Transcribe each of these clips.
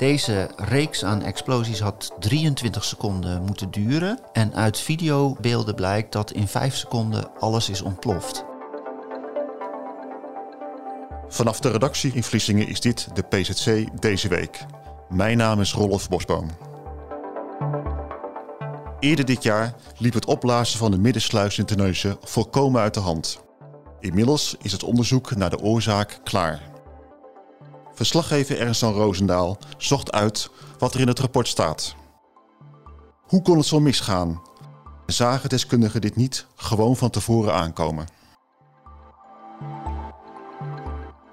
Deze reeks aan explosies had 23 seconden moeten duren. En uit videobeelden blijkt dat in 5 seconden alles is ontploft. Vanaf de redactie in Vlissingen is dit de PZC deze week. Mijn naam is Rolf Bosboom. Eerder dit jaar liep het opblazen van de middensluis in Terneuzen volkomen uit de hand. Inmiddels is het onderzoek naar de oorzaak klaar. Verslaggever Ernst-Jan Roosendaal zocht uit wat er in het rapport staat. Hoe kon het zo misgaan? Zagen deskundigen dit niet gewoon van tevoren aankomen?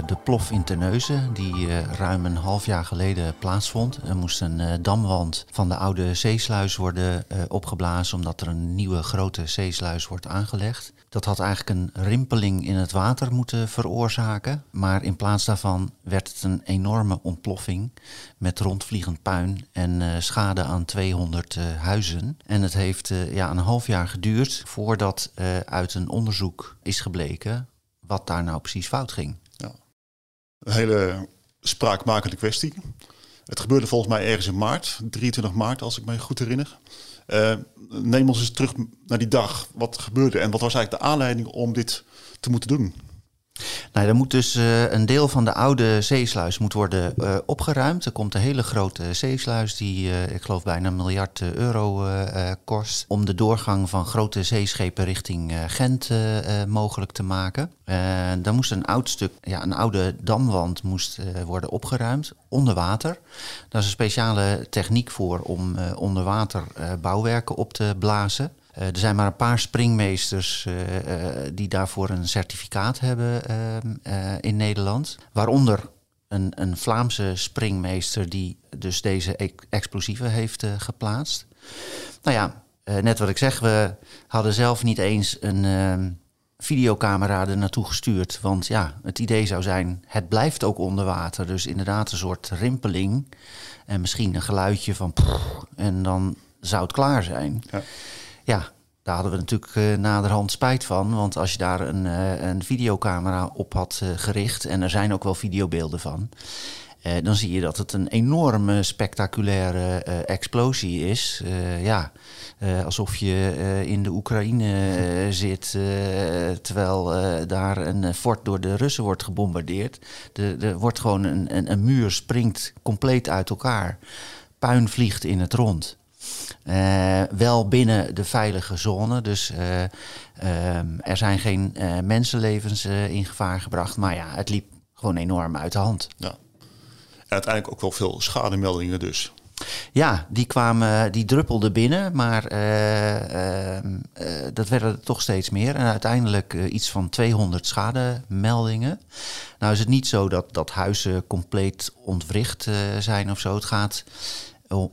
De plof in Terneuzen, die uh, ruim een half jaar geleden plaatsvond. Er moest een uh, damwand van de oude zeesluis worden uh, opgeblazen, omdat er een nieuwe grote zeesluis wordt aangelegd. Dat had eigenlijk een rimpeling in het water moeten veroorzaken. Maar in plaats daarvan werd het een enorme ontploffing met rondvliegend puin en schade aan 200 huizen. En het heeft ja, een half jaar geduurd voordat uit een onderzoek is gebleken wat daar nou precies fout ging. Een hele spraakmakende kwestie. Het gebeurde volgens mij ergens in maart, 23 maart als ik me goed herinner. Uh, neem ons eens terug naar die dag. Wat gebeurde en wat was eigenlijk de aanleiding om dit te moeten doen? Nou, er moet dus uh, een deel van de oude zeesluis moet worden uh, opgeruimd. Er komt een hele grote zeesluis die, uh, ik geloof, bijna een miljard euro kost. Om de doorgang van grote zeeschepen richting Gent mogelijk te maken. dan moest een oud stuk, ja, een oude damwand moest worden opgeruimd onder water. Daar is een speciale techniek voor om onder water bouwwerken op te blazen. Uh, er zijn maar een paar springmeesters uh, uh, die daarvoor een certificaat hebben ehm, in Nederland. Waaronder een, een, Vlaamse springmeester die dus deze explosieven heeft geplaatst. Nou ja, net wat ik zeg, we hadden zelf niet eens een ehm, videocamera er naartoe gestuurd. Want ja, het idee zou zijn, het blijft ook onder water. Dus inderdaad een soort rimpeling en misschien een geluidje van... en dan zou het klaar zijn. Ja. Ja, daar hadden we natuurlijk uh, naderhand spijt van. Want als je daar een, uh, een videocamera op had uh, gericht, en er zijn ook wel videobeelden van, dan zie je dat het een enorme spectaculaire explosie is. ja, alsof je in de Oekraïne zit, terwijl daar een fort door de Russen wordt gebombardeerd. Er wordt gewoon een, een, een muur springt compleet uit elkaar. Puin vliegt in het rond. Uh, wel binnen de veilige zone. Dus uh, um, er zijn geen uh, mensenlevens in gevaar gebracht. Maar ja, het liep gewoon enorm uit de hand. Ja. En uiteindelijk ook wel veel schademeldingen dus. Ja, die kwamen, die druppelden binnen, maar ehm, dat werden er toch steeds meer. En uiteindelijk iets van 200 schademeldingen. Nou is het niet zo dat, dat huizen compleet ontwricht zijn of zo. Het gaat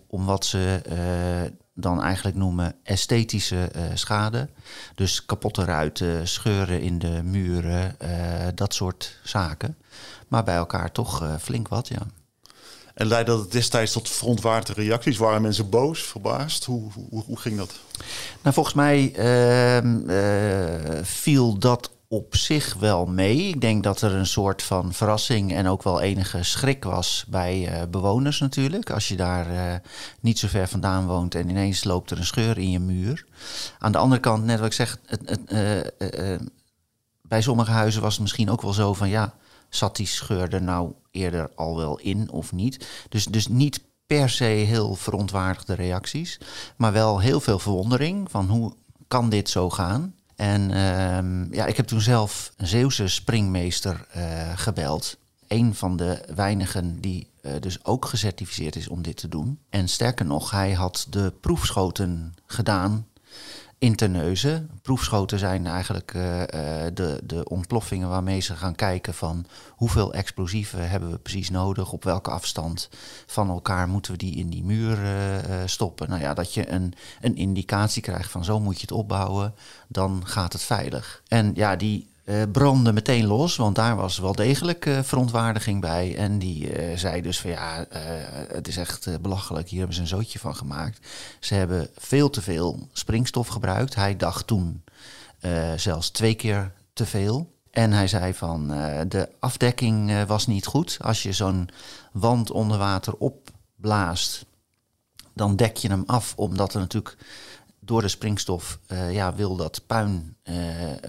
om wat ze uh, dan eigenlijk noemen esthetische uh, schade. Dus kapotte ruiten, scheuren in de muren, uh, dat soort zaken. Maar bij elkaar toch flink wat, ja. En leidde dat destijds tot verontwaardigde reacties? Waren mensen boos, verbaasd? Hoe, hoe, hoe ging dat? Nou, volgens mij ehm, viel dat op zich wel mee. Ik denk dat er een soort van verrassing en ook wel enige schrik was bij uh, bewoners natuurlijk. Als je daar uh, niet zo ver vandaan woont en ineens loopt er een scheur in je muur. Aan de andere kant, net wat ik zeg, het, uh, bij sommige huizen was het misschien ook wel zo van ja, zat die scheur er nou eerder al wel in of niet? Dus, dus niet per se heel verontwaardigde reacties, maar wel heel veel verwondering van hoe kan dit zo gaan? En uh, ja, ik heb toen zelf een Zeeuwse springmeester uh, gebeld. Een van de weinigen die uh, dus ook gecertificeerd is om dit te doen. En sterker nog, hij had de proefschoten gedaan in Terneuzen. Proefschoten zijn eigenlijk eh, eh, de, de ontploffingen waarmee ze gaan kijken van hoeveel explosieven hebben we precies nodig, op welke afstand van elkaar moeten we die in die muur eh, stoppen. Nou ja, dat je een, een indicatie krijgt van zo moet je het opbouwen, dan gaat het veilig. En ja, die uh, brandde meteen los, want daar was wel degelijk uh, verontwaardiging bij. En die uh, zei dus van ja, het is echt belachelijk, hier hebben ze een zootje van gemaakt. Ze hebben veel te veel springstof gebruikt. Hij dacht toen zelfs twee keer te veel. En hij zei van de afdekking was niet goed. Als je zo'n wand onder water opblaast, dan dek je hem af, omdat er natuurlijk door de springstof ja, wil dat puin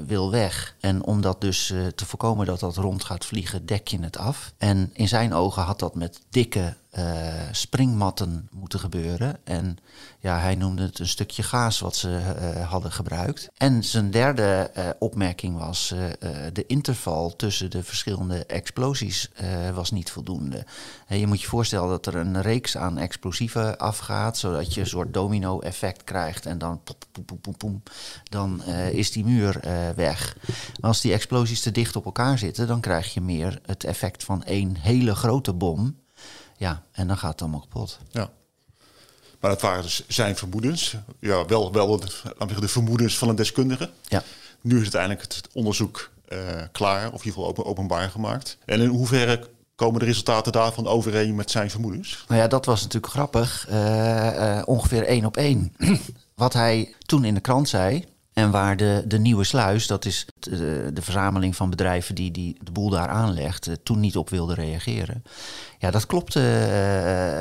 wil weg. En om dat dus uh, te voorkomen dat dat rond gaat vliegen, dek je het af. En in zijn ogen had dat met dikke uh, springmatten moeten gebeuren. En ja, hij noemde het een stukje gaas wat ze hadden gebruikt. En zijn derde opmerking was: de interval tussen de verschillende explosies was niet voldoende. En je moet je voorstellen dat er een reeks aan explosieven afgaat, zodat je een soort domino-effect krijgt. En dan, pop, pop, pop, dan is die muur weg. Maar als die explosies te dicht op elkaar zitten, dan krijg je meer het effect van één hele grote bom. Ja, en dan gaat het allemaal kapot. Ja. Maar dat waren dus zijn vermoedens. Ja, wel, wel de, de vermoedens van een deskundige. Ja. Nu is uiteindelijk het onderzoek uh, klaar, of in ieder geval open, openbaar gemaakt. En in hoeverre komen de resultaten daarvan overeen met zijn vermoedens? Nou ja, dat was natuurlijk grappig. Uh, uh, ongeveer één op één. Wat hij toen in de krant zei, en waar de, de nieuwe sluis, dat is de, de verzameling van bedrijven die, die de boel daar aanlegt, toen niet op wilde reageren. Ja, dat klopte.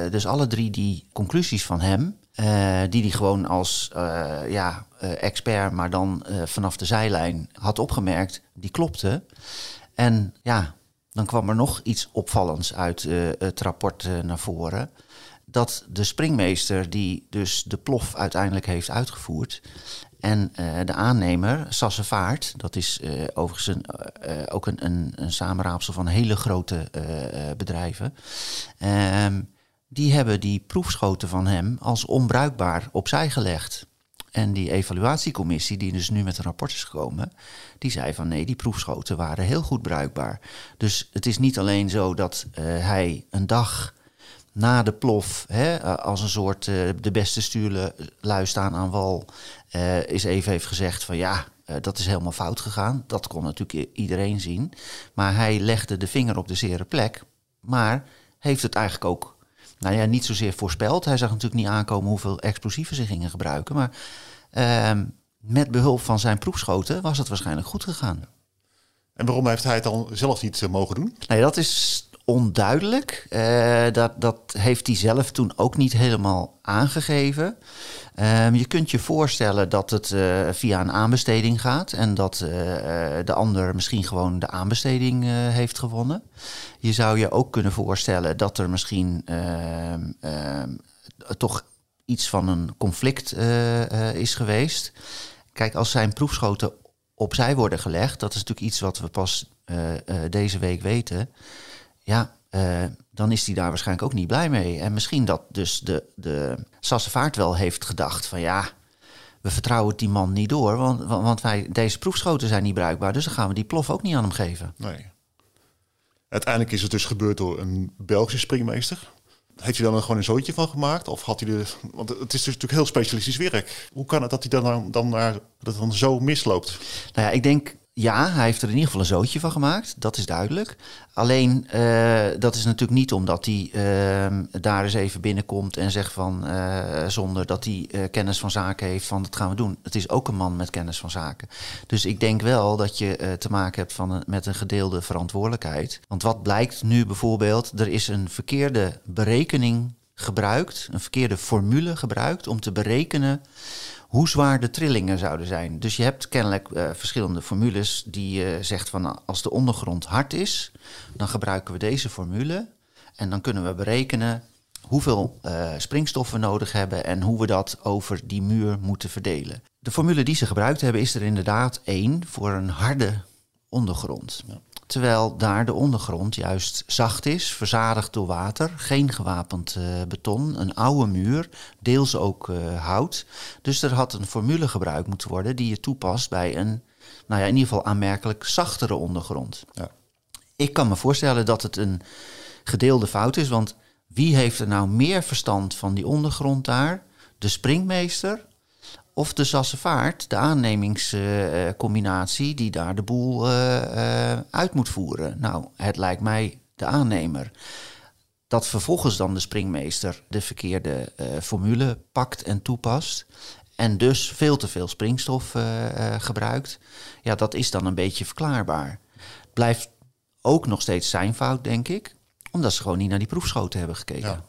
Uh, dus alle drie die conclusies van hem, uh, die hij gewoon als ja, expert, maar dan vanaf de zijlijn had opgemerkt, die klopte. En ja, dan kwam er nog iets opvallends uit het rapport naar voren. Dat de springmeester, die dus de plof uiteindelijk heeft uitgevoerd, en uh, de aannemer, Sassevaart, dat is uh, overigens uh, ook een, een, een, samenraapsel van hele grote bedrijven. Ehm, die hebben die proefschoten van hem als onbruikbaar opzij gelegd. En die evaluatiecommissie, die dus nu met een rapport is gekomen, die zei van nee, die proefschoten waren heel goed bruikbaar. Dus het is niet alleen zo dat hij een dag na de plof, hè, als een soort uh, de beste stuurlui staan aan wal, uh, is even heeft gezegd van ja, uh, dat is helemaal fout gegaan. Dat kon natuurlijk iedereen zien. Maar hij legde de vinger op de zere plek, maar heeft het eigenlijk ook, nou ja, niet zozeer voorspeld. Hij zag natuurlijk niet aankomen hoeveel explosieven ze gingen gebruiken, maar ehm, met behulp van zijn proefschoten was het waarschijnlijk goed gegaan. En waarom heeft hij het dan zelf niet mogen doen? Nee, dat is onduidelijk. Uh, dat, dat heeft hij zelf toen ook niet helemaal aangegeven. Um, je kunt je voorstellen dat het uh, via een aanbesteding gaat en dat uh, de ander misschien gewoon de aanbesteding heeft gewonnen. Je zou je ook kunnen voorstellen dat er misschien ehm, ehm, toch iets van een conflict is geweest. Kijk, als zijn proefschoten opzij worden gelegd, dat is natuurlijk iets wat we pas deze week weten ja, uh, dan is hij daar waarschijnlijk ook niet blij mee. En misschien dat dus de, de Sassevaart wel heeft gedacht van ja, we vertrouwen die man niet door, want, want wij, deze proefschoten zijn niet bruikbaar, dus dan gaan we die plof ook niet aan hem geven. Nee. Uiteindelijk is het dus gebeurd door een Belgische springmeester. Heeft hij dan gewoon een zootje van gemaakt? Of had hij de. Want het is dus natuurlijk heel specialistisch werk. Hoe kan het dat hij dan, dan, naar, dat het dan zo misloopt? Nou ja, ik denk ja, hij heeft er in ieder geval een zootje van gemaakt, dat is duidelijk. Alleen, uh, dat is natuurlijk niet omdat hij uh, daar eens even binnenkomt en zegt van, uh, zonder dat hij kennis van zaken heeft, van dat gaan we doen. Het is ook een man met kennis van zaken. Dus ik denk wel dat je te maken hebt van met een gedeelde verantwoordelijkheid. Want wat blijkt nu bijvoorbeeld, er is een verkeerde berekening gebruikt, een verkeerde formule gebruikt om te berekenen hoe zwaar de trillingen zouden zijn. Dus je hebt kennelijk uh, verschillende formules die uh, zegt van als de ondergrond hard is, dan gebruiken we deze formule en dan kunnen we berekenen hoeveel uh, springstof we nodig hebben en hoe we dat over die muur moeten verdelen. De formule die ze gebruikt hebben is er inderdaad één voor een harde ondergrond. Ja. Terwijl daar de ondergrond juist zacht is, verzadigd door water, geen gewapend uh, beton, een oude muur, deels ook uh, hout. Dus er had een formule gebruikt moeten worden die je toepast bij een, nou ja, in ieder geval aanmerkelijk zachtere ondergrond. Ja. Ik kan me voorstellen dat het een gedeelde fout is, want wie heeft er nou meer verstand van die ondergrond daar? De springmeester of de Sassevaart, de aannemingscombinatie die daar de boel uh, uh, uit moet voeren. Nou, het lijkt mij de aannemer. Dat vervolgens dan de springmeester de verkeerde uh, formule pakt en toepast. En dus veel te veel springstof gebruikt. Ja, dat is dan een beetje verklaarbaar. Blijft ook nog steeds zijn fout, denk ik. Omdat ze gewoon niet naar die proefschoten hebben gekeken. Ja.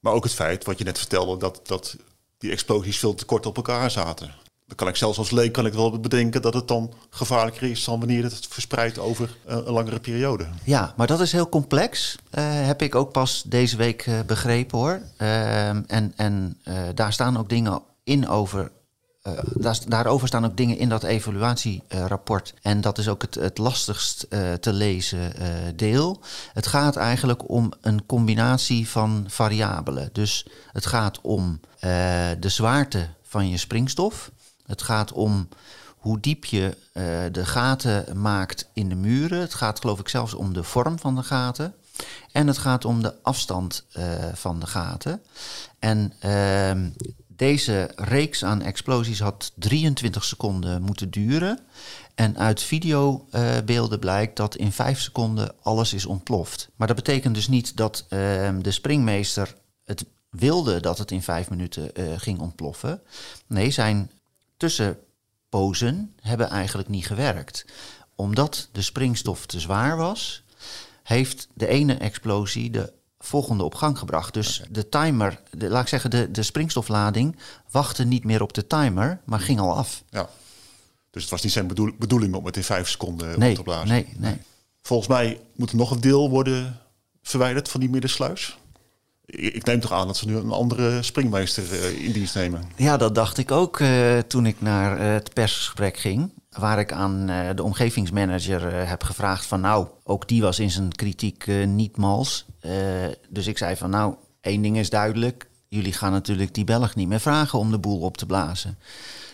Maar ook het feit, wat je net vertelde, dat, dat die explosies veel te kort op elkaar zaten. Dan kan ik zelfs als leek kan ik wel bedenken dat het dan gevaarlijker is dan wanneer het verspreidt over een, langere periode. Ja, maar dat is heel complex. Uh, heb ik ook pas deze week uh, begrepen hoor. Uh, en en daar staan ook dingen in over daar, daarover staan ook dingen in dat evaluatierapport. en dat is ook het, het lastigst uh, te lezen uh, deel. Het gaat eigenlijk om een combinatie van variabelen. Dus het gaat om de zwaarte van je springstof. Het gaat om hoe diep je de gaten maakt in de muren. Het gaat geloof ik zelfs om de vorm van de gaten. En het gaat om de afstand van de gaten. En ehm, deze reeks aan explosies had 23 seconden moeten duren. En uit videobeelden blijkt dat in 5 seconden alles is ontploft. Maar dat betekent dus niet dat ehm, de springmeester het wilde dat het in 5 minuten uh, ging ontploffen. Nee, zijn tussenpozen hebben eigenlijk niet gewerkt. Omdat de springstof te zwaar was, heeft de ene explosie de volgende op gang gebracht. Dus de timer, de, laat ik zeggen, de, de springstoflading wachtte niet meer op de timer, maar ging al af. Ja. Dus het was niet zijn bedoeling om het in vijf seconden nee, op te blazen. Nee, nee. Volgens mij moet er nog een deel worden verwijderd van die middensluis. Ik neem toch aan dat ze nu een andere springmeester uh, in dienst nemen. Ja, dat dacht ik ook uh, toen ik naar uh, het persgesprek ging waar ik aan uh, de omgevingsmanager uh, heb gevraagd van nou, ook die was in zijn kritiek uh, niet mals. dus ik zei van nou, één ding is duidelijk, jullie gaan natuurlijk die Belg niet meer vragen om de boel op te blazen.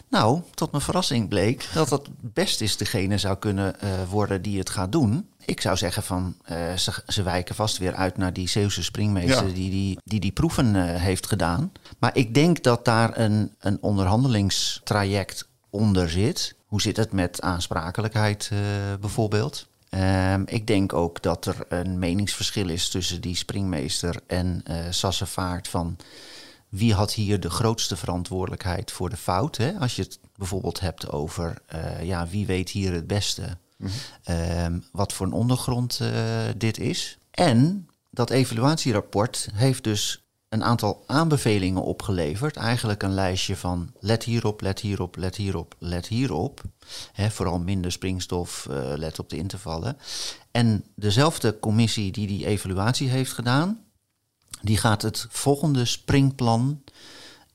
Nou, tot mijn verrassing bleek dat dat best is degene zou kunnen worden die het gaat doen. Ik zou zeggen van ze, ze, wijken vast weer uit naar die Zeeuwse springmeester ja. die, die, die die proeven heeft gedaan. Maar ik denk dat daar een, een onderhandelingstraject onder zit. Hoe zit het met aansprakelijkheid uh, bijvoorbeeld? Um, ik denk ook dat er een meningsverschil is tussen die springmeester en uh, Sassevaart van wie had hier de grootste verantwoordelijkheid voor de fout. Hè? Als je het bijvoorbeeld hebt over uh, ja, wie weet hier het beste mm -hmm. um, wat voor een ondergrond dit is. En dat evaluatierapport heeft dus een aantal aanbevelingen opgeleverd. Eigenlijk een lijstje van let hierop, let hierop, let hierop, let hierop. Vooral minder springstof, uh, let op de intervallen. En dezelfde commissie die die evaluatie heeft gedaan, die gaat het volgende springplan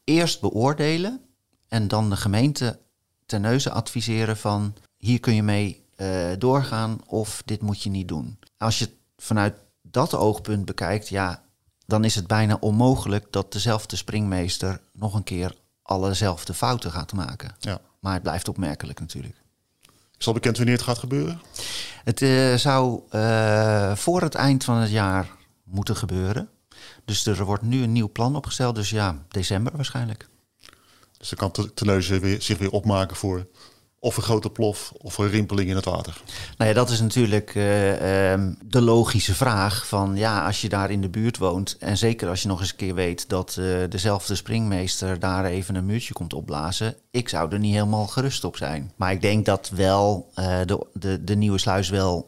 eerst beoordelen en dan de gemeente ten neuze adviseren van hier kun je mee uh, doorgaan of dit moet je niet doen. Als je vanuit dat oogpunt bekijkt, ja, dan is het bijna onmogelijk dat dezelfde springmeester nog een keer allezelfde fouten gaat maken. Ja. Maar het blijft opmerkelijk natuurlijk. Is al bekend wanneer het gaat gebeuren? Het uh, zou uh, voor het eind van het jaar moeten gebeuren. Dus er wordt nu een nieuw plan opgesteld. Dus ja, december waarschijnlijk. Dus dan kan Teneuze weer, zich weer opmaken voor of een grote plof of een rimpeling in het water? Nou ja, dat is natuurlijk uh, um, de logische vraag van ja, als je daar in de buurt woont en zeker als je nog eens een keer weet dat uh, dezelfde springmeester daar even een muurtje komt opblazen, ik zou er niet helemaal gerust op zijn. Maar ik denk dat wel uh, de, de, de nieuwe sluis wel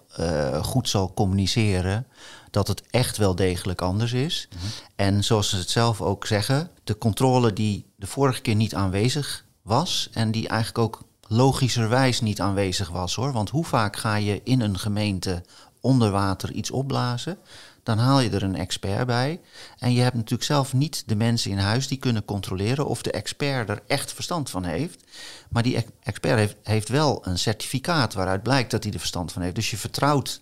goed zal communiceren dat het echt wel degelijk anders is. Mm -hmm. En zoals ze het zelf ook zeggen, de controle die de vorige keer niet aanwezig was en die eigenlijk ook logischerwijs niet aanwezig was hoor. Want hoe vaak ga je in een gemeente onder water iets opblazen? Dan haal je er een expert bij. En je hebt natuurlijk zelf niet de mensen in huis die kunnen controleren of de expert er echt verstand van heeft. Maar die expert heeft, wel een certificaat waaruit blijkt dat hij er verstand van heeft. Dus je vertrouwt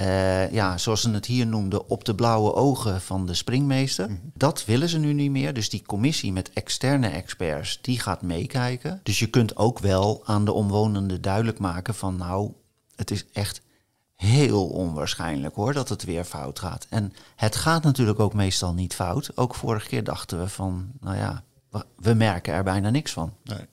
uh, ja, zoals ze het hier noemden, op de blauwe ogen van de springmeester. Mhm. Dat willen ze nu niet meer. Dus die commissie met externe experts, die gaat meekijken. Dus je kunt ook wel aan de omwonenden duidelijk maken van nou, het is echt heel onwaarschijnlijk hoor dat het weer fout gaat. En het gaat natuurlijk ook meestal niet fout. Ook vorige keer dachten we van, nou ja, we merken er bijna niks van. Nee.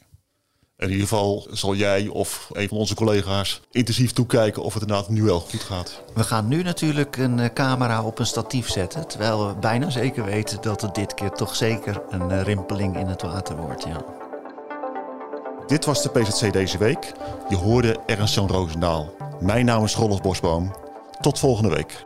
In ieder geval zal jij of een van onze collega's intensief toekijken of het inderdaad nu wel goed gaat. We gaan nu natuurlijk een eh, camera op een statief zetten. Terwijl we bijna zeker weten dat het dit keer toch zeker een eh, rimpeling in het water wordt. Ja. Dit was de PZC deze week. Je hoorde Ernst Jan Roosendaal. Mijn naam is Rolf Bosboom. Tot volgende week.